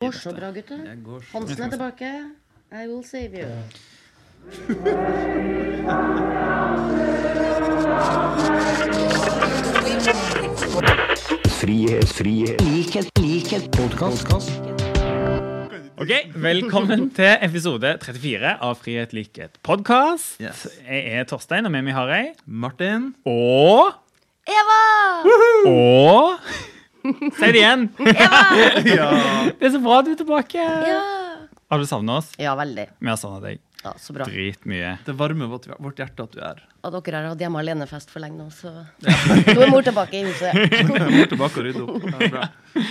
går så bra, gutter. Hansen er tilbake. I will save you. Frihet, frihet, likhet, likhet, podkast. Ok, Velkommen til episode 34 av Frihet likhet podkast. Yes. Jeg er Torstein, og med meg har jeg Martin. Og Eva! Og Si det igjen! Ja. Det er så bra at du er tilbake. Ja. Har du savna oss? ja, veldig. Vi har savna deg Ja, Så bra. dritmye. Det varmer vårt, vårt hjerte at du er. At dere har hatt hjemme alene-fest for lenge nå, så Nå er mor tilbake i huset. mor tilbake og rydde opp. Ja, bra.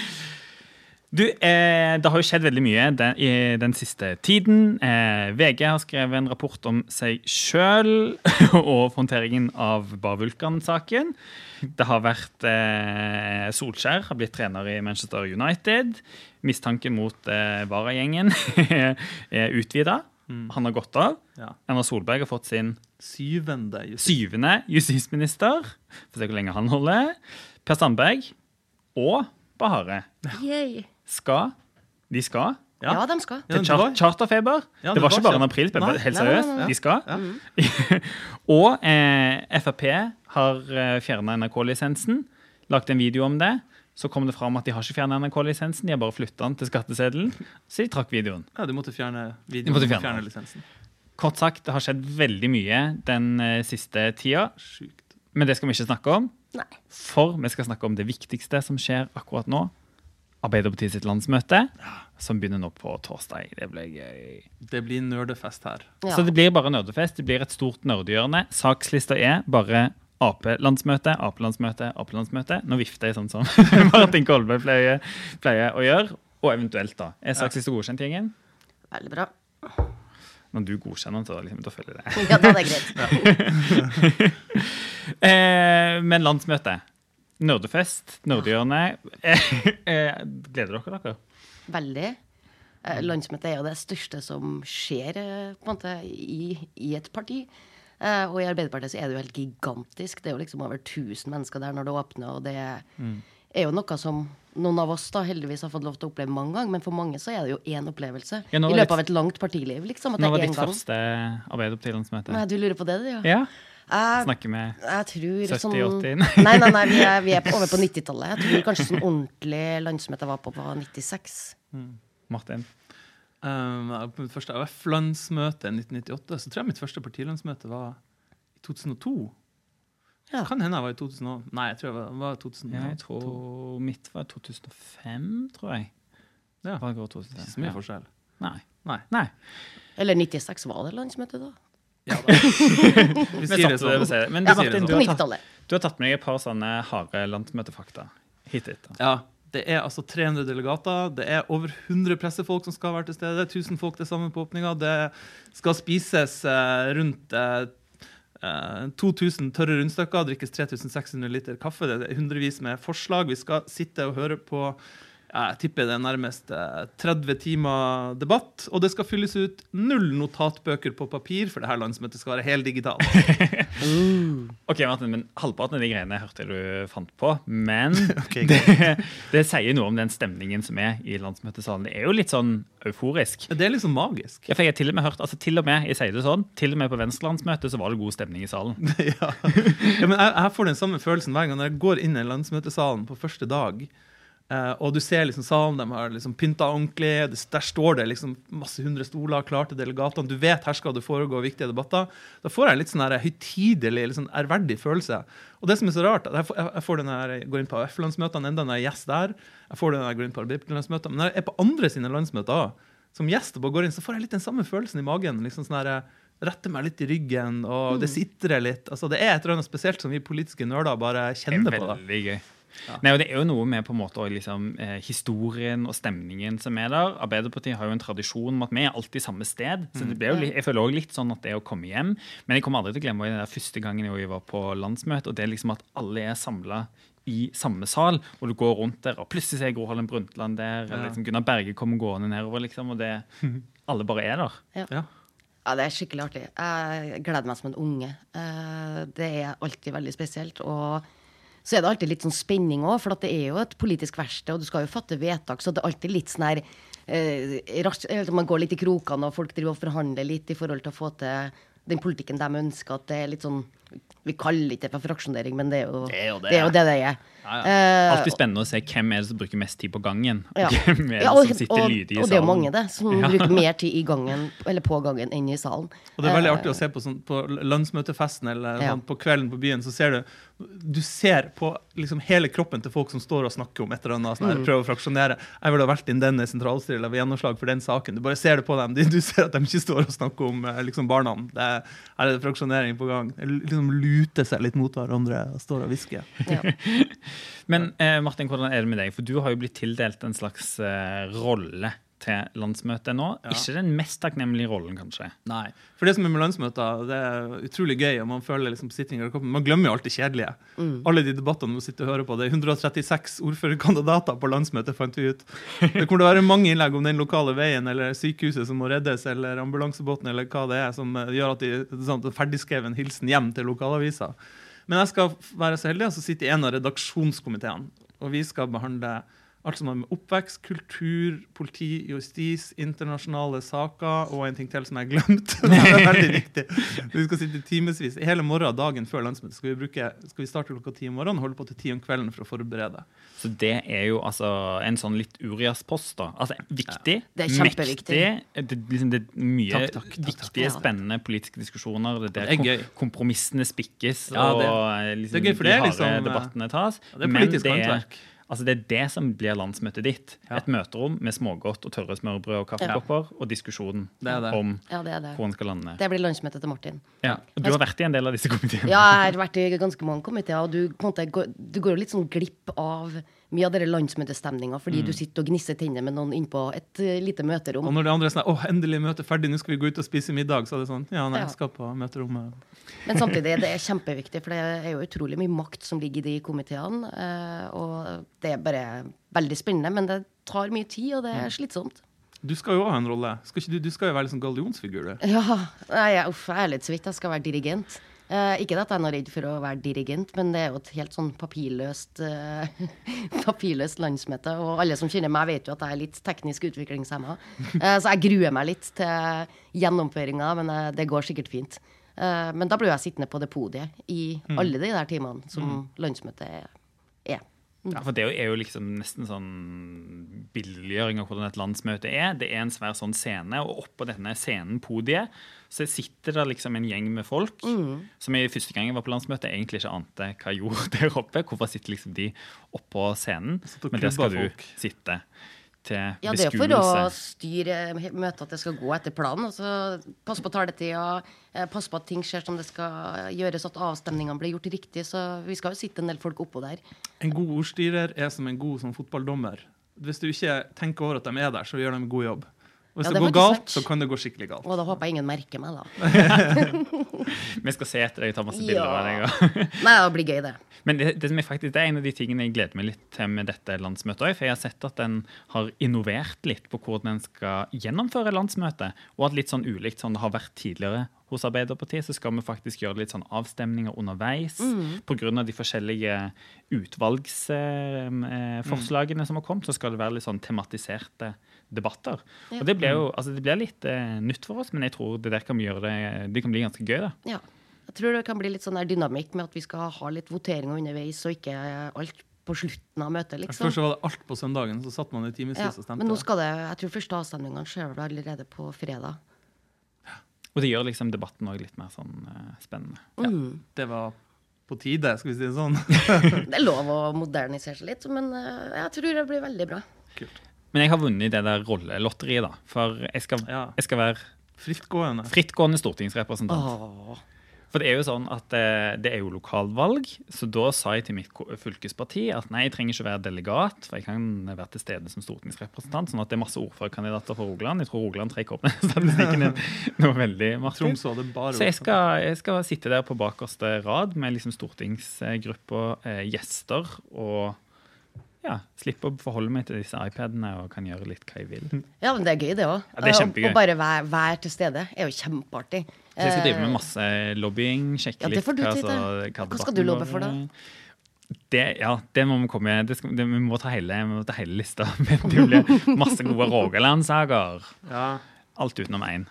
Du, eh, Det har jo skjedd veldig mye den, i den siste tiden. Eh, VG har skrevet en rapport om seg sjøl og håndteringen av Bar Vulkan-saken. Det har vært eh, Solskjær har blitt trener i Manchester United. Mistanken mot eh, Vara-gjengen er utvida. Han har gått av. Ja. Erna Solberg har fått sin Syvende justis. syvende justisminister. Får se hvor lenge han holder. Per Sandberg og Bahare Yay. Skal De skal Ja. Ja, de skal. Til char charterfeber. Ja, det, det var ikke bare en ikke- helt seriøst. De skal. og eh, Frp har eh, fjerna NRK-lisensen. Lagt en video om det. Så kom det fram at de har ikke fjerna NRK-lisensen, de har bare flytta den til skatteseddelen. Så de trakk videoen. Ja, de måtte fjerne De måtte fjerne fjerne lisensen. Kort sagt, det har skjedd veldig mye den eh, siste tida. Sykt. Men det skal vi ikke snakke om. Nei. For vi skal snakke om det viktigste som skjer akkurat nå. Arbeiderpartiet sitt landsmøte, som begynner nå på torsdag. Det blir gøy. Det blir nerdefest her. Ja. Så det blir bare nerdefest. Det blir et stort nerdehjørne. Sakslista er bare Ap-landsmøte, Ap-landsmøte, Ap-landsmøte. Nå vifter jeg sånn som Martin Kolberg pleier, pleier å gjøre. Og eventuelt, da. Er sakslista godkjent, gjengen? Veldig bra. Når du godkjenner den, så liksom, da følger jeg det. Ja, da er det greit. Eh, men landsmøte. Nerdefest, nerdehjørne. Eh, gleder dere dere? Veldig. Eh, Landsmøtet er jo det største som skjer eh, på en måte i, i et parti. Eh, og i Arbeiderpartiet så er det jo helt gigantisk. Det er jo liksom over 1000 mennesker der når det åpner, og det er jo noe som noen av oss da heldigvis har fått lov til å oppleve mange ganger, men for mange så er det jo én opplevelse Ja, i løpet ditt- av et langt partiliv. liksom, at Nå var ditt gang. første Arbeiderparti-landsmøte. Nei, du lurer på det, du, ja? Ja? Jeg, med vi jeg 70, sånn 80? Nei, nei, nei, vi er, vi er på, over på 90-tallet. Jeg tror kanskje sånn ordentlig landsmøte var på på 96. Martin? Um, på mitt første AUF-landsmøte i 1998, så tror jeg mitt første partilandsmøte var i 2002. Ja. Kan hende jeg var i 2000 Nei, jeg tror jeg var, var 2002. Ja, jeg tror mitt var 2005, tror jeg. Ja. Det 2005? Ikke så mye Ja. forskjell. Nei. Nei. Nei. Eller 96, var det landsmøte da? Ja, da. Vi sier det vi sånn. sier det. Men du, Martin, vi du har, tatt, du har tatt med deg et par sånne harde landsmøtefakta hit da. Ja, det er altså 300 delegater. Det er over 100 pressefolk som skal være til stede. 1000 folk til sammen på åpninga. Det skal spises eh, rundt eh, eh, 2000 tørre rundstykker, drikkes 3600 liter kaffe. Det er hundrevis med forslag. Vi skal sitte og høre på jeg tipper det er nærmest eh, 30 timer debatt. Og det skal fylles ut null notatbøker på papir, for det her landsmøtet skal være heldigitalt. Ok, Martin, men Halvparten av de greiene hørte du fant på. Men okay, det, det sier noe om den stemningen som er i landsmøtesalen. Det er jo litt sånn euforisk. Det er liksom magisk. Ja, for jeg har til og med hørt, altså til og med, jeg sier det sånn, til og med på Venstre-landsmøtet så var det god stemning i salen. ja. ja, men jeg, jeg får den samme følelsen hver gang når jeg går inn i landsmøtesalen på første dag. Eh, og du ser liksom salen, de har liksom pynta ordentlig. Det, der står det liksom masse hundre stoler klar til delegatene. Du vet her skal det foregå viktige debatter. Da får jeg en litt sånn høytidelig, litt sånn ærverdig følelse. Og det som er så rart, jeg får, jeg- får den her, jeg går inn på AUF-landsmøtene enda når jeg er gjest der. Jeg får den jeg går inn på Arbeiderparti-landsmøter. Men når jeg er på andre sine landsmøter også, som gjest og går inn, så får jeg litt den samme følelsen i magen. liksom sånn her, Retter meg litt i ryggen, og det sitrer litt. altså Det er et eller annet spesielt som vi politiske nerder bare kjenner er på. da. veldig gøy. Nei, og Det er jo noe med på en måte liksom, eh, historien og stemningen som er der. Arbeiderpartiet har jo en tradisjon med at vi er alltid samme sted. så det ble jo, litt, Jeg føler også litt sånn at det å komme hjem Men jeg kommer aldri til å glemme den der første gangen jeg var på landsmøte, og det er liksom at alle er samla i samme sal, og du går rundt der, og plutselig ser jeg Gro Harlem Brundtland der, eller Ja. liksom Gunnar Berge kommer gående nedover, liksom, og det Alle bare er der. Ja. Ja, det er skikkelig artig. Jeg gleder meg som en unge. Eh, Det er alltid veldig spesielt. Og så er det alltid litt sånn spenning òg, for at det er jo et politisk verksted, og du skal jo fatte vedtak, så det er alltid litt sånn her eh, Man går litt i krokene, og folk driver og forhandler litt i forhold til å få til den politikken de ønsker. At det er litt sånn Vi kaller ikke det for fraksjonering, men det er jo Det er jo det. det, er, jo det, det er. Eh, Alltid spennende å se hvem er det som bruker mest tid på gangen. og ja. Hvem er det Ja, og, som sitter og, lydig i salen. og det er jo mange, det, som bruker mer tid i gangen, eller på gangen enn i salen. Og det er veldig Eh, artig å se på, sånn, på landsmøtefesten eller Ja. sånn, på kvelden på byen. så ser Du du ser på liksom hele kroppen til folk som står og snakker om et eller annet. Sånn, her, prøver å fraksjonere. Jeg ville ha valgt inn denne sentralstyret eller gjennomslag for den saken. Du bare ser det på dem. Du, du ser at de ikke står og snakker om eh, liksom barna. Det er, her er det fraksjonering på gang. De liksom luter seg litt mot hverandre og står og hvisker. Ja. Men eh, Martin, hvordan er det med deg? For du har jo blitt tildelt en slags eh, rolle til landsmøtet nå. Ja. Ikke den mest takknemlige rollen, kanskje. Nei. For det som er med landsmøter, det er utrolig gøy. og Man føler liksom sittinger i. Man glemmer jo alt det kjedelige. Alle de debattene man sitter og hører på. Det er 136 ordførerkandidater på landsmøtet, fant vi ut. Det kommer til å være mange innlegg om den lokale veien eller sykehuset som må reddes, eller ambulansebåten eller hva det er, som gjør at de sånn, ferdigskreven hilsen hjem til lokalavisa. Men jeg skal være så heldig å sitte i en av redaksjonskomiteene, og vi skal behandle alt som har med oppvekst, kultur, politi, justis, internasjonale saker og en ting til som jeg har glemt. det er veldig viktig. Vi skal sitte timevis. Hele morgenen dagen før landsmøtet skal vi, bruke, skal vi starte klokka ti om morgenen og holde på til ti om kvelden for å forberede. Så det er jo altså en sånn litt Urias-post, da. Altså viktig, Det er kjempeviktig. mektig. Det, liksom, det er mye Takk, takk, takk, viktige, takk. spennende politiske diskusjoner. Det er Det der er kompromissene spikkes, Ja, det- og eh, liksom, det er gøy, for det de liksom, harde liksom, debattene tas. Ja, det er politisk er, håndverk. Altså, det er det som blir landsmøtet ditt. Ja. Et møterom med smågodt og tørre smørbrød og kaffekopper, og diskusjon Det det. om ja, det det. hvor en skal lande. Det blir landsmøtet til Martin. Ja. Og du har vært i en del av disse komiteene. Ja, jeg har vært i ganske mange komiteer, og du, på en måte, du går jo litt sånn glipp av mye av den landsmøtestemninga fordi du sitter og gnisser tennene med noen innpå et lite lite Og når de andre er sånn åh, endelig møte ferdig, nå skal vi gå ut og spise middag, så er det sånn ja, nei, jeg skal på møterommet. Men samtidig, det er kjempeviktig, for det er jo utrolig mye makt som ligger i de komiteene. eh, Og det er bare veldig spennende, men det tar mye tid, og det er slitsomt. Du skal jo ha en rolle. Skal du, du skal jo være sånn gallionsfigur, du. Ja, nei, uff, jeg er litt så vidt jeg skal være dirigent. Eh, ikke at jeg er noe redd for å være dirigent, men det er jo et helt sånn papirløst, uh, papirløst landsmøte. Og alle som kjenner meg, vet jo at jeg er litt teknisk utviklingshemma. Uh, så jeg gruer meg litt til gjennomføringa, men eh, det går sikkert fint. Eh, men da blir jeg sittende på det podiet i alle de der timene som landsmøtet er. Ja, for Det er jo- liksom nesten sånn billiggjøring av hvordan et landsmøte er. Det er en svær sånn scene, og oppå denne scenen, podiet, så sitter det liksom en gjeng med folk som jeg første gang jeg var på landsmøte, egentlig ikke ante hva jeg gjorde der oppe. Hvorfor sitter liksom de oppå scenen? Men der skal du folk. sitte til Ja, det er for å styre møtet at det skal gå etter planen. Altså, passe på taletida, eh, passe på at ting skjer som det skal gjøres, at avstemningene blir gjort riktig. Så vi skal jo sitte en del folk oppå der. En god ordstyrer er som en god som fotballdommer. Hvis du ikke tenker over at de er der, så gjør de en god jobb. Og hvis Ja, det, det går galt, sant. så kan det gå skikkelig galt. Og da håper jeg ingen merker meg, da. Vi skal se etter deg, ta masse bilder av deg. Nei, det blir gøy, det. Men det, det, som faktisk, det er en av de tingene jeg gleder meg litt til med dette landsmøtet òg. For jeg har sett at den har innovert litt på hvordan en skal gjennomføre landsmøtet. Og at litt sånn ulikt sånn det har vært tidligere hos Arbeiderpartiet, så skal vi faktisk gjøre litt sånn avstemninger underveis. På grunn av de forskjellige utvalgsforslagene som har kommet, så skal det være litt sånn tematiserte debatter. Og det blir jo altså det blir litt eh, nytt for oss, men jeg tror det der kan vi gjøre det, det kan bli ganske gøy. da. Ja. Jeg tror det kan bli litt sånn der dynamikk med at vi skal ha litt voteringer underveis, og ikke alt på slutten av møtet, liksom. Først var det alt på søndagen, så satt man i timevis Ja. og stemte. Men nå skal det Jeg tror første avstemningene skjer vel allerede på fredag. Og det gjør liksom debatten òg litt mer sånn uh, spennende. Mm. Det var på tide, skal vi si det sånn. Det er lov å modernisere seg litt, men uh, jeg tror det blir veldig bra. Kult. Men jeg har vunnet det der rollelotteriet, da. For jeg skal, Ja. jeg skal være Frittgående. frittgående stortingsrepresentant. Åh. For det er jo sånn at eh, det er jo lokalvalg, så da sa jeg til mitt fylkesparti at nei, jeg trenger ikke være delegat, for jeg kan være til stede som stortingsrepresentant. Sånn at det er masse ordførerkandidater for Rogaland. Jeg tror Rogaland trekker opp den statistikken noe veldig bare Så jeg skal, jeg skal sitte der på bakerste rad med liksom stortingsgruppa, eh, gjester, og ja, slippe å forholde meg til disse iPadene og kan gjøre litt hva jeg vil. Ja, men det er gøy, det òg. Ja, er. Å bare være, være til stede er jo kjempeartig. Så jeg skal drive med Eh, masse lobbying, sjekke Ja, det litt får du hva, tid til. så- hva Hva skal du lobbe for, da? Det, ja, det må vi komme det skal, det, Vi må ta hele, vi må ta hele lista. Det blir masse gode Rogaland-saker. Ja. Alt utenom én.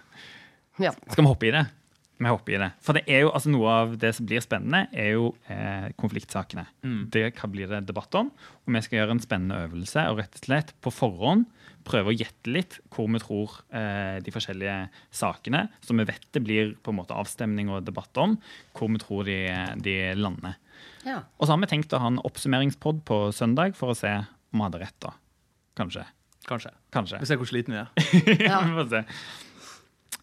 Ja. Skal vi hoppe i det? Vi hopper i det. For det er jo, altså Noe av det som blir spennende, er jo eh, konfliktsakene. Det hva blir det debatt om. Og vi skal gjøre en spennende øvelse og rett og slett på forhånd prøve å gjette litt hvor vi tror eh, de forskjellige sakene, som vi vet det blir på en måte avstemning og debatt om, hvor vi tror de, de lander. ja. Og så har vi tenkt å ha en oppsummeringspod på søndag for å se om vi hadde rett. da. Kanskje. Kanskje. Kanskje. Vi ser hvor sliten vi er. Ja, vi får se.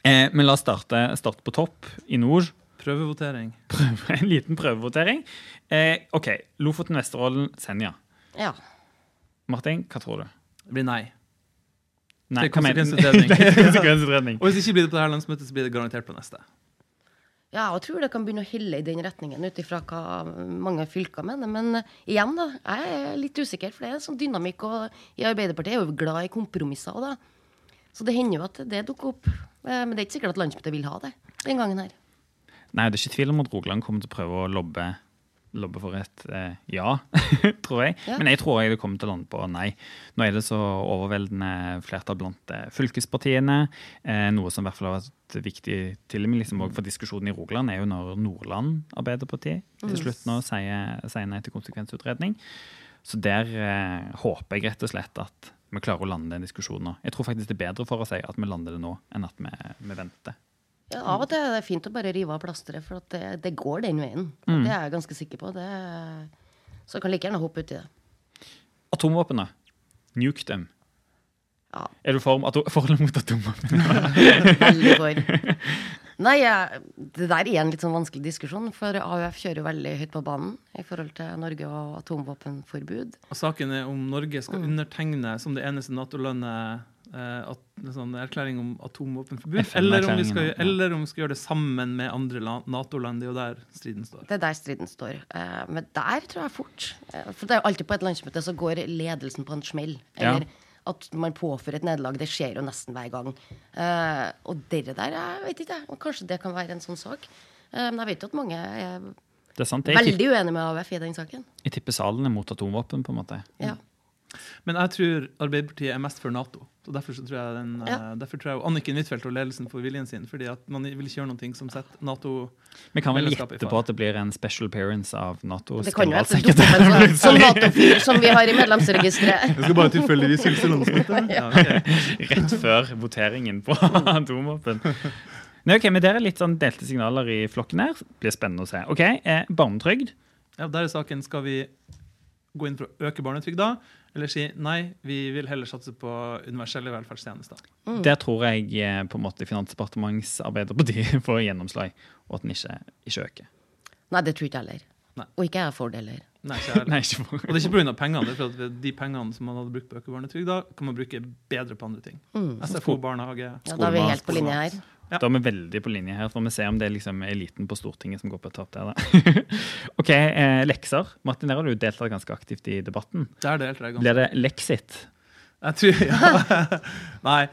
Eh, men la oss starte, starte på topp i nord. Prøvevotering. Prøve, en liten prøvevotering. Eh, OK. Lofoten, Vesterålen, Senja. ja. Martin, hva tror du? Det blir nei. Nei, Det er konsekvensutredning. Det er konsekvensutredning. Og hvis det ikke blir det på dette landsmøtet, så blir det garantert på neste. Ja, og jeg tror det kan begynne å helle i den retningen ut ifra hva mange fylker mener. Men eh, igjen, da. Jeg er litt usikker, for det er en sånn dynamikk. Og i Arbeiderpartiet er jo glad i kompromisser òg, da. Så det hender jo at det dukker opp. Eh, Men det er ikke sikkert at landsmøtet vil ha det den gangen her. Nei, det er ikke tvil om at Rogaland kommer til å prøve å lobbe, lobbe for et eh, ja, tror jeg. Ja. Men jeg tror jeg det kommer til å lande på nei. Nå er det så overveldende flertall blant eh, fylkespartiene. Eh, noe som i hvert fall har vært viktig til og med liksom, for diskusjonen i Rogaland, er jo når Nordland Arbeiderparti til slutt nå sier, sier nei til konsekvensutredning. Så der eh, håper jeg rett og slett at vi klarer å lande den diskusjonen nå. Jeg tror faktisk det er bedre for oss at vi lander det nå, enn at vi, vi venter. Ja, Av og til er det fint å bare rive av plasteret, for at det, det går den veien. Det er jeg ganske sikker på. Det, så jeg kan like gjerne hoppe uti det. Atomvåpen, da? Nuke dem. Ja, Er du for, for eller mot atomvåpen? veldig for. Nei, jeg, det der er en litt sånn vanskelig diskusjon, for AUF kjører jo veldig høyt på banen i forhold til Norge og atomvåpenforbud. Og saken er om Norge skal Mm. undertegne som det eneste Nato-landet eh, at, sånn erklæring om atomvåpenforbud, eller, om vi skal, ja. eller om vi skal gjøre det sammen med andre Nato-land. Det er jo der striden står. Det er der striden står. Eh, men der tror jeg fort eh, For det er jo alltid på et landsmøte så går ledelsen på en smell. Ja. At man påfører et nederlag. Det skjer jo nesten hver gang. Eh, og dere der, jeg vet ikke, jeg. Kanskje det kan være en sånn sak. Eh, men jeg vet jo at mange er Det er sant. Veldig uenige med AUF i den saken. jeg tipper salen er mot atomvåpen, på en måte. Ja. Men jeg tror Arbeiderpartiet er mest for Nato. Så Derfor, så tror jeg den, Ja. eh, derfor tror jeg Anniken Huitfeldt og ledelsen får viljen sin. fordi at man vil ikke gjøre noe som setter Nato Vi kan vel gjette på at det blir en special appearance av Natos Det kan jo hete generalsekretær. sånn- sånn Nato-fyr som vi har i medlemsregisteret. Jeg skal bare tilfeldigvis hilse. Ja, ok. Rett før voteringen på atomvåpen. Nei, ok, men Dere er litt sånn delte signaler i flokken her. Blir spennende å se. Ok, eh, Barnetrygd. ja, Der er saken skal vi gå inn for å øke barnetrygda, eller si nei, vi vil heller satse på universelle velferdstjenester. Der tror jeg eh, på en måte Finansdepartements Arbeiderparti får gjennomslag, og at den ikke, ikke øker. Nei, det tror ikke jeg heller. Nei. Og ikke jeg har fordeler. heller. Nei, ikke jeg heller. Nei, ikke for. Og det er ikke pga. pengene, det er for at de pengene som man hadde brukt på å øke kan man bruke bedre på andre ting. SFO, barnehage. Ja, da er vi helt på linje her. Ja. Da er vi veldig på linje her, for vi ser om det er liksom eliten på Stortinget som går på tap der. Ok, eh, lekser. Martin, der har du deltatt ganske aktivt i debatten. Der det jeg ganske. Blir det leksit? Jeg tror, ja. Nei.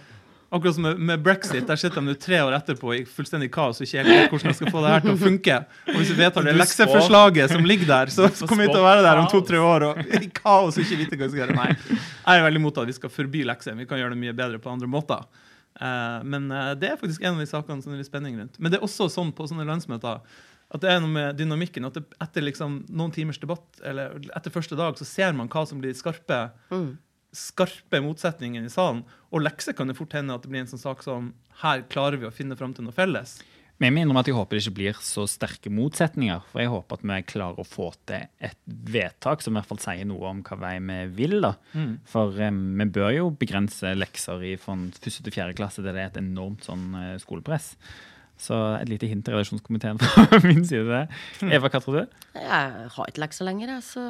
Akkurat som med, med brexit, der sitter de tre år etterpå i fullstendig kaos og ikke helt vet hvordan de skal få det her til å funke. Og hvis vi vedtar det lekseforslaget som ligger der, så, så kommer vi til å være der om to-tre år og i kaos og ikke vite hva vi skal gjøre. Nei, jeg er veldig imot at vi skal forby lekser. Vi kan gjøre det mye bedre på andre måter. Eh, men eh, det er faktisk en av de sakene som det er litt spenning rundt. Men det er også sånn på sånne landsmøter at det er noe med dynamikken. at Etter liksom noen timers debatt, eller etter første dag, så ser man hva som blir skarpe skarpe motsetninger i salen. Og lekser kan det fort hende at det blir en sånn sak som her klarer vi å finne fram til noe felles. Men jeg minner om at jeg håper det ikke blir så sterke motsetninger. For jeg håper at vi klarer å få til et vedtak som i hvert fall sier noe om hva vei vi vil. da. For eh, vi bør jo begrense lekser i fra første til fjerde klasse, der det er et enormt sånn eh, skolepress. Så et lite hint til redaksjonskomiteen fra min side. Eva, hva tror du? Jeg har ikke lekser lenger, jeg, så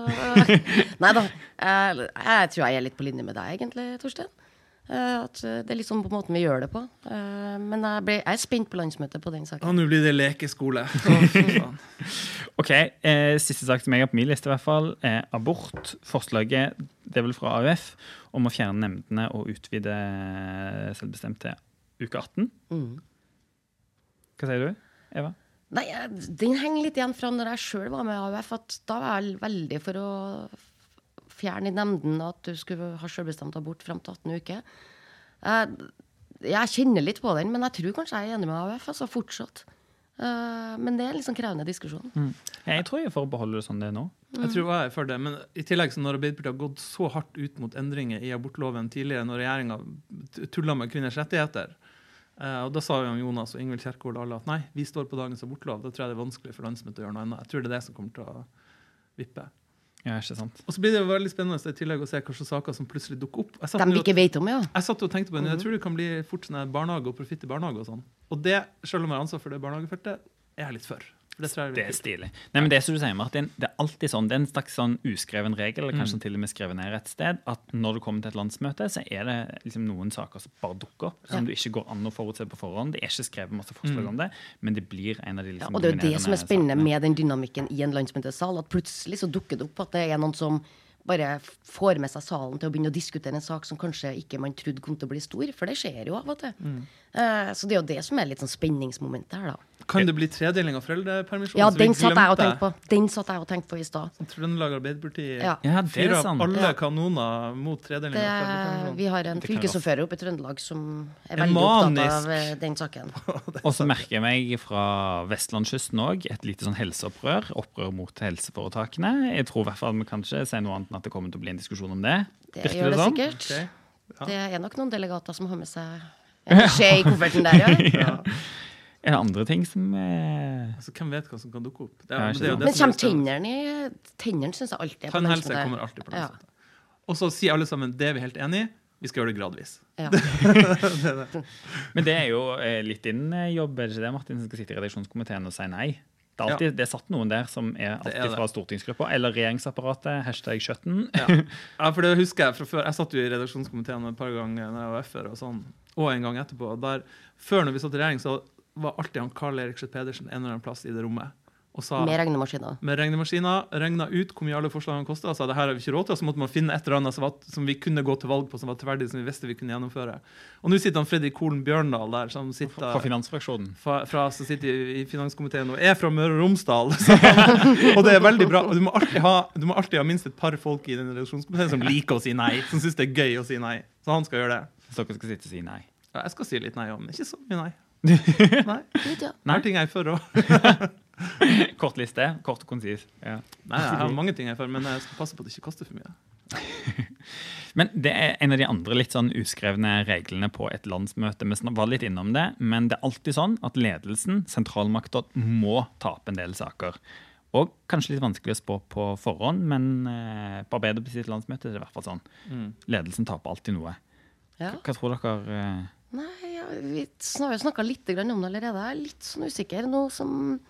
Nei da. Jeg, jeg tror jeg er litt på linje med deg, egentlig, Torstein. Eh, At eh, det er liksom på måten vi gjør det på. Eh, Men jeg, ble, jeg er spent på landsmøtet på den Og saken. nå blir det lekeskole. Ok, eh, Siste sak som jeg har på min liste, i hvert fall, er abort. Forslaget det er vel fra AUF om å fjerne nemndene og utvide selvbestemt til uke 18. Mm. Hva sier du, Eva? Nei, den henger litt igjen fra når jeg sjøl var med i AUF. at Da var jeg veldig for å fjerne i nemnden at du skulle ha selvbestemt abort fram til 18 uker. Jeg, jeg kjenner litt på den, men jeg tror kanskje jeg er enig med AUF. altså Fortsatt. Eh, men det er en sånn krevende diskusjon. Jeg tror jeg forbeholder beholde det sånn det er nå. Jeg tror jeg er for det, men i tillegg så når Arbeiderpartiet har gått så hardt ut mot endringer i abortloven tidligere, når regjeringa tulla med kvinners rettigheter, eh, og da sa jo Jonas og Ingvild Kjerkol og alle at nei, vi står på dagens abortlov. Da tror jeg det er vanskelig for landsmøtet å gjøre noe annet. Jeg tror det er det som kommer til å vippe. Ja, ikke sant? Og så blir det jo veldig spennende i tillegg å se hvilke saker som plutselig dukker opp. Jeg satt, De vi ikke vet om, ja. jeg satt og tenkte på en jeg tror det kan bli fort sånn barnehage og profitt i barnehage og sånn. Og det, selv om jeg har ansvar for det barnehagefeltet, er jeg litt for. Det jeg Det er er stilig. Nei, men det er som du sier, Martin, det er alltid sånn, det er en slags sånn uskreven regel, eller Mm. kanskje til og med skrevet ned et sted, at når du kommer til et landsmøte, så er det liksom noen saker som bare dukker opp, som Ja. du ikke går an å forutse på forhånd. Det er ikke skrevet masse forslag Mm. om det, men det blir en av de ja. liksom Og det er jo det som er spennende sakene. med den dynamikken i en landsmøtesal. At plutselig så dukker det opp at det er noen som bare får med seg salen til å begynne å diskutere en sak som kanskje ikke man trodde kom til å bli stor. For det skjer jo av og til. Mm. Uh, så det er jo det som er litt sånn spenningsmomentet her, da. Kan det bli tredeling av foreldrepermisjonen? Ja, den satt jeg og tenkte på. Den satt jeg og tenkte på i stad. Trøndelag Arbeiderparti Ja. Ja, fyrer er opp sant. alle Ja. kanoner mot tredeling Det, av foreldrepermisjonen. vi har en fylkesordfører oppe i Trøndelag som er veldig veldig opptatt av eh, den saken. Og så merker jeg meg fra vestlandskysten òg et lite sånn helseopprør. Opprør mot helseforetakene. Jeg tror i hvert fall vi kan ikke si noe annet enn at det kommer til å bli en diskusjon om det. Det Virker gjør det sånn? sikkert. Okay. Ja. Det er nok noen delegater som har med seg en skje i kofferten der, ja. Ja. Er det andre ting som er Altså, hvem vet hva som kan dukke opp? Det er, det er jo det Men tennene i Tennene syns jeg alltid er på Tannhelse kommer alltid på Ja. Og så sier alle sammen det er vi helt enig i, vi skal gjøre det gradvis. Ja. Men det er jo eh, litt din eh, jobb, er det ikke det, Martin, som skal sitte i redaksjonskomiteen og si nei? Det er, alltid, det er satt noen der som er alltid er fra stortingsgruppa eller regjeringsapparatet. Hashtag 17. Ja. ja, for det husker jeg fra før. Jeg satt jo i redaksjonskomiteen et par ganger når jeg var FR, og sånn, og en gang etterpå. Der, før når vi satt i regjering, så var alltid han Karl Erik Schjøtt Pedersen en eller annen plass i det rommet. Og sa Med regnemaskiner. med regnemaskiner, regna ut hvor mye alle forslagene kosta, og sa det her har vi ikke råd til, og så måtte man finne et eller annet som, var, som vi kunne gå til valg på, som var tverdig, som vi visste vi kunne gjennomføre. Og nå sitter han Fredrik Kolen Bjørndal der, som sitter Fra finansfraksjonen. fra, fra, som sitter i, finanskomiteen og er fra Møre og Romsdal. Så, og det er veldig bra. Og du må, alltid ha, du må alltid ha minst et par folk i den redaksjonskomiteen som liker å si nei. Som syns det er gøy å si nei. Så han skal gjøre det. Så dere skal sitte og si nei. Ja, jeg skal si litt nei òg, men ikke så mye nei. Nei. Litt, ja. Ting jeg er for òg. Kort liste. Kort og konsis. Ja. Nei, jeg har mange ting jeg er for, men jeg skal passe på at det ikke koster for mye. Men det er en av de andre litt sånn uskrevne reglene på et landsmøte. Vi var litt innom det, men det er alltid sånn at ledelsen, sentralmakta, må tape en del saker. Og kanskje litt vanskelig å spå på forhånd, men eh, på Arbeiderpartiets landsmøte er det i hvert fall sånn. Mm. Ledelsen taper alltid noe. ja. Hva tror dere eh, Nei, vi har jo snakka litt om det allerede. Jeg er litt sånn usikker. Noe som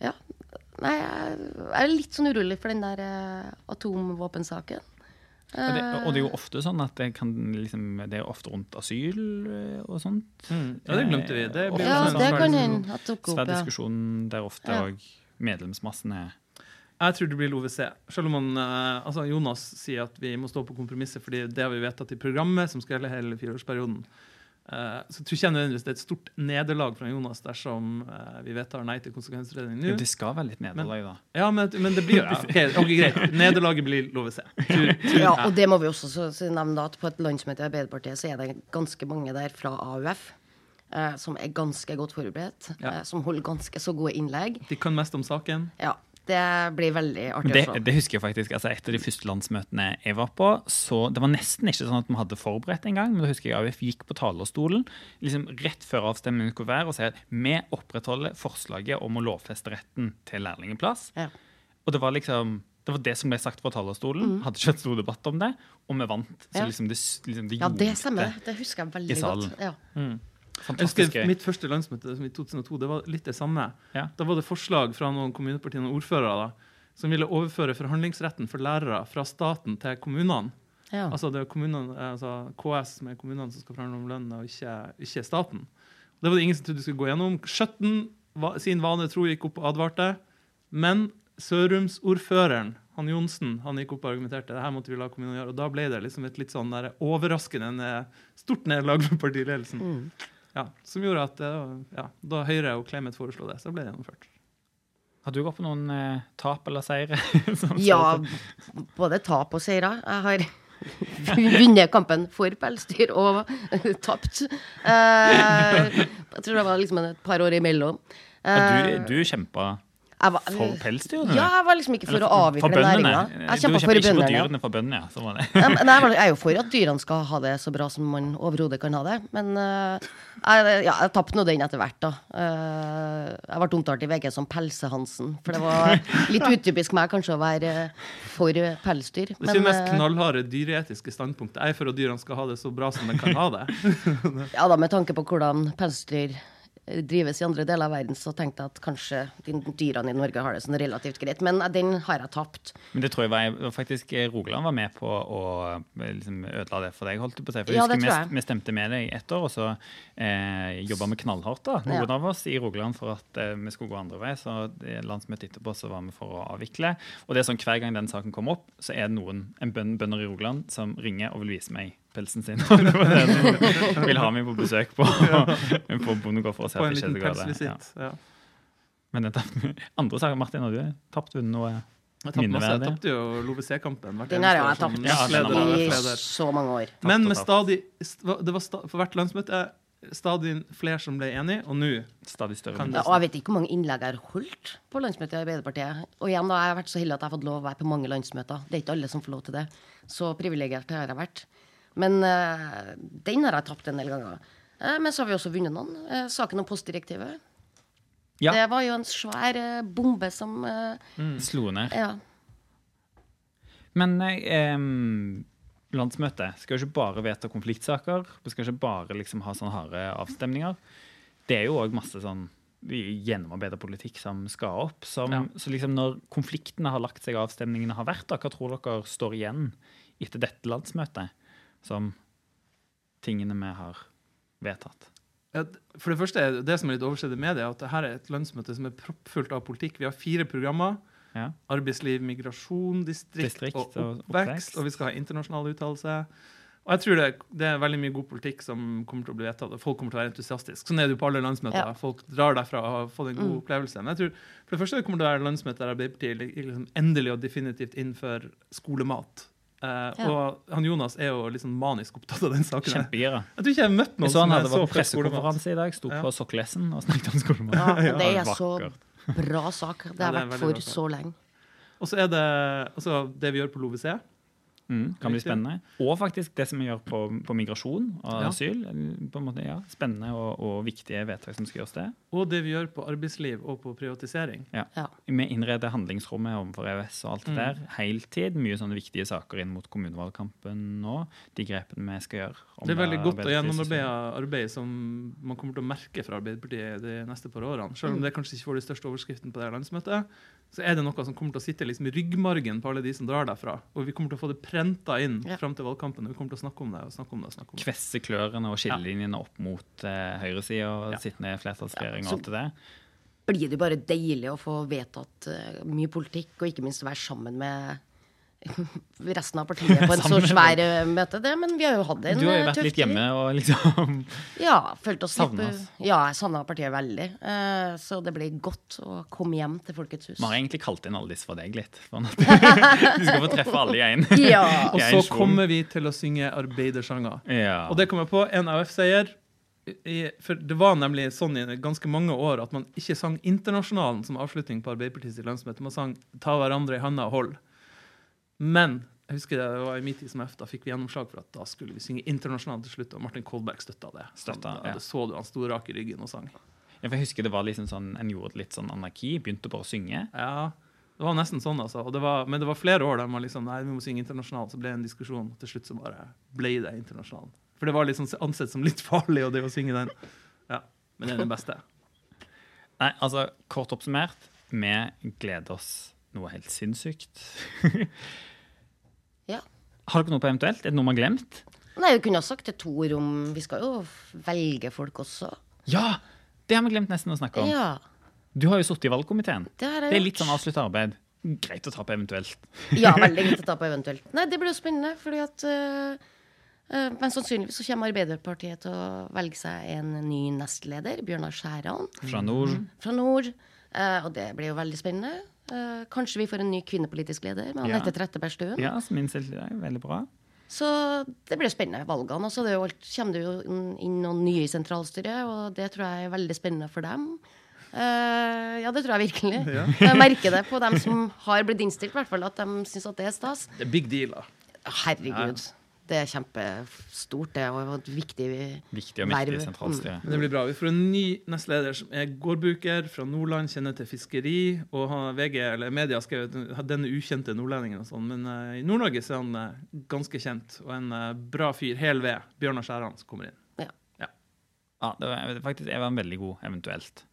Ja. Nei, jeg er litt sånn urolig for den der eh, atomvåpensaken. og det, og det er jo ofte sånn at det, kan, liksom, det er ofte rundt asyl eh, og sånt. Mm. Ja, det glemte vi. Det blir Ja, sånn, det svær kan diskusjon. hende at dukker opp, ja. diskusjon der ofte Ja. medlemsmassen er Jeg tror det blir LoVC. Selv om man, eh, altså Jonas sier at vi må stå på kompromisset fordi det har vi vedtatt i programmet, som skal gjelde hele fireårsperioden. Eh, så tror ikke jeg nødvendigvis det er et stort nederlag fra Jonas dersom eh, vi vedtar nei til konsekvensutredning nå. Det skal være litt nederlag, da. Ja, men, men det blir ja, ok, ok, greit. Nederlaget blir lov å se Ja, og det må vi også så, så nevne da, at på et landsmøte i Arbeiderpartiet så er det ganske mange der fra AUF. Eh, som er ganske godt forberedt. Ja. Eh, som holder ganske så gode innlegg. De kan mest om saken. Ja, det blir veldig artig Det, å se. det husker jeg faktisk. altså Et av de første landsmøtene jeg var på, så det var nesten ikke sånn at vi hadde forberedt engang. Men da husker jeg AUF gikk på talerstolen liksom rett før avstemningen skulle være, og sa at vi opprettholder forslaget om å lovfeste retten til lærlingplass. Ja. Og det var liksom det var det som ble sagt fra talerstolen. Hadde ikke hatt stor debatt om det, og vi vant. Så Mm. Liksom det, liksom det ja, det stemmer. Det husker jeg veldig godt. Ja. Jeg Fantastisk husker. Mitt første landsmøte som i 2002 det var litt det samme. Ja. Da var det forslag fra noen kommunepartier og ordførere da, som ville overføre forhandlingsretten for lærere fra staten til kommunene. Ja. Altså det er kommunene, altså KS er kommunene som skal forhandle om lønn, og ikke, ikke staten. Det var det ingen som trodde skulle gå gjennom. Skjøtten va- sin vane tro gikk opp og advarte. Men Sørumsordføreren, han Johnsen, han gikk opp og argumenterte det her måtte vi la kommunene gjøre. Og da ble det liksom et litt sånn der overraskende stort nederlag for partiledelsen. Ja, som gjorde at det, ja, da Høyre og Clemet foreslo det, så ble det gjennomført. Har du gått på noen eh, tap eller seire? Ja, både tap og seire. Jeg har vunnet kampen for pelsdyr og tapt. Eh, jeg tror det var liksom et par år imellom. Ja, Eh, du, du kjempa var- for pelsdyrene? Ja, jeg var liksom ikke for Eller å avvikle næringa. Jeg kjempa kjemper for ikke for bøndene. dyrene, for bøndene, ja. Var det. Nei, men jeg jeg er jo for at dyrene skal ha det så bra som man overhodet kan ha det. Men uh, jeg, ja, jeg tapte nå den etter hvert, da. Uh, jeg ble omtalt i VG som Pelse-Hansen. For det var litt utypisk meg kanskje å være eh, for pelsdyr. Det er mest knallharde dyreetiske standpunktet. Jeg er for at dyrene skal ha det så bra som de kan ha det. ja da, med tanke på hvordan pelsdyr drives i andre deler av verden, så tenkte jeg at kanskje dyrene i Norge har det sånn relativt greit. Men eh, den har jeg tapt. Men det tror jeg var, faktisk eh, Rogaland var med på å eh, liksom, ødela det for deg. holdt du på å si. For Ja, det husker vi, jeg. vi stemte med deg ett år, og så eh, jobba vi knallhardt, da, noen Ja. av oss, i Rogaland for at eh, vi skulle gå andre vei. Så landsmøtet etterpå så var vi for å avvikle. Og det er sånn hver gang den saken kommer opp, så er det noen en bønder i Rogaland som ringer og vil vise meg pelsen sin. Det var det som vil ha meg på besøk på, på bondegård for å se På at en det ikke liten er så galt. Ja. pelsvisitt. Ja. Men andre saker, Martin, har du tapt vunnet noe? Jeg tapte masse. Jeg tapte jo LoVC-kampen. Den har jeg tapt i så mange år. Men med stadig Det var sta, for hvert landsmøte stadig flere som ble enige, og nå Stadig større. Ja, og jeg vet ikke hvor mange innlegg jeg har holdt på landsmøtet i Arbeiderpartiet. Og igjen da, jeg har vært så heldig at jeg har fått lov å være på mange landsmøter. Det er ikke alle som får lov til det. Så privilegert har jeg vært. Men uh, den har jeg tapt en del ganger. Uh, men så har vi også vunnet noen. Uh, saken om postdirektivet. Ja. Det var jo en svær bombe som mm. Slo ned. Ja. Men em, landsmøtet skal jo ikke bare vedta konfliktsaker. Vi skal ikke bare liksom ha sånne harde avstemninger. Det er jo òg masse sånn gjennomarbeida politikk som skal opp. Som, Ja. Så liksom når konfliktene har lagt seg, avstemningene har vært, da, hva tror dere står igjen etter dette landsmøtet som tingene vi har vedtatt? For det første, er det som er litt oversett i media, er at dette er et landsmøte som er proppfullt av politikk. Vi har fire programmer. Ja. Arbeidsliv, migrasjon, distrikt, Distrikt og og oppvekst. oppvekst. Og vi skal ha internasjonal uttalelse. Og jeg tror det, det er veldig mye god politikk som kommer til å bli vedtatt, og folk kommer til å være entusiastiske. Sånn er det jo på alle landsmøter. Ja. Folk drar derfra og har fått en god Mm. opplevelse. Men jeg tror for det første det kommer til å være landsmøte der Arbeiderpartiet li- liksom endelig og definitivt innfører skolemat. Eh, Ja. Og han Jonas er jo liksom manisk opptatt av den saken. Kjempegira. Jeg tror ikke jeg har møtt Jeg noen så han hadde så vært pressekonferanse i dag, sto Ja. på Sokkelessen og snakket om skolemat. ja, det er så bra sak. Det Ja, har det vært for bra så lenge. Og så er det altså, det vi gjør på LoVC. Mm, kan bli spennende. Og faktisk det som vi gjør på, på migrasjon og Ja. asyl. På en måte, ja, Spennende og, og viktige vedtak som skal gjøres der. Og det vi gjør på arbeidsliv og på privatisering. Ja. Vi innreder handlingsrommet overfor EØS og alt det Mm. der. Heltid. Mye sånne viktige saker inn mot kommunevalgkampen nå. De grepene vi skal gjøre. om Det er veldig godt å gjennomarbeide arbeid som man kommer til å merke fra Arbeiderpartiet de neste par årene. Selv om det kanskje ikke får de største overskriftene på det landsmøtet, så er det noe som kommer til å sitte liksom i ryggmargen på alle de som drar derfra. Og vi kommer til å få det prenta inn Ja. fram til valgkampen. Og vi kommer til å snakke om det og snakke om det. og snakke om det. Kvesse klørne og skillelinjene opp mot eh, høyresida og Ja. sittende flertallsregjering Ja, og alt det der. blir det bare deilig å få vedtatt uh, mye politikk, og ikke minst være sammen med resten av partiet på en så svær eh, møte. Det, men vi har jo hatt en Du har jo eh, vært litt hjemme og liksom Ja, følt oss savna oss. Ja, jeg savna partiet veldig. Eh, så det blir godt å komme hjem til Folkets hus. Vi har egentlig kalt inn alle disse for deg litt. For at du skal få treffe alle i én. Ja. Og så kommer vi til å synge arbeidersanger. Ja. Og det kommer jeg på. En AUF-seier. I- For det var nemlig sånn i ganske mange år at man ikke sang Internasjonalen som avslutning på Arbeiderpartiets landsmøte. Man sang 'Ta hverandre i handa og hold'. Men jeg husker det var i min tid som F, da fikk vi gjennomslag for at da skulle vi synge internasjonalt til slutt, og Martin Kolberg støtta det. Støtta, ja. Det så du, han sto rak i ryggen og sang. Ja, for jeg husker det var liksom sånn, En gjorde litt sånn anarki, begynte bare å synge. Ja, det var nesten sånn, altså. Det var, men det var flere år der man liksom Nei, vi må synge internasjonalt. Så ble det en diskusjon, og til slutt så bare ble det internasjonalt. For det var liksom ansett som litt farlig å det å synge den. Ja, Men det er den beste. Nei, altså, Kort oppsummert, vi gleder oss noe helt sinnssykt. Ja. Har dere noe på eventuelt? Er det noe man har glemt? Nei, vi kunne ha sagt til Tor om Vi skal jo velge folk også. Ja! Det har vi glemt nesten å snakke om. Ja, Du har jo sittet i valgkomiteen. det Det er litt sånn avslutta arbeid. Greit å ta på eventuelt. Ja, veldig greit å ta på eventuelt. Nei, det blir jo spennende, fordi at uh, uh, Men sannsynligvis så kommer Arbeiderpartiet til å velge seg en ny nestleder, Bjørnar Skjæran Fra nord. fra nord. Uh, Og det blir jo veldig spennende. Eh, Kanskje vi får en ny kvinnepolitisk leder med Ja. Trettebergstuen. Ja, som innstilt deg. Veldig bra. Så det blir spennende, valgene. Og så er det jo alt- kommer det jo inn noen nye i sentralstyret, og det tror jeg er veldig spennende for dem. Uh, ja, det tror jeg virkelig. Jeg merker det på dem som har blitt innstilt, i hvert fall, at de syns at det er stas. Det er big deal, da. Herregud. Det er kjempestort, det, og et viktig Viktig og verv. Men det blir bra. Vi får en ny nestleder som er gårdbruker fra Nordland, kjenner til fiskeri. Og har VG eller media har skrevet at denne ukjente nordlendingen og sånn. Men uh, i Nord-Norge så er han uh, ganske kjent, og en uh, bra fyr. Hel ved. Bjørnar Skjæran som kommer inn. Ja. Ja, det var faktisk jeg var en veldig god, eventuelt.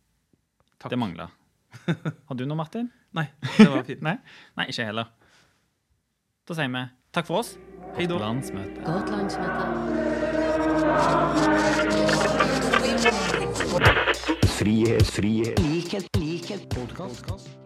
Takk. Det mangla. Har du noe, Martin? Nei, det var fint. Nei? Nei, ikke heller. Da sier vi takk for oss. Hei da. Landsmøte. Godt landsmøte. Frihet, frihet, likhet, likhet, podkast.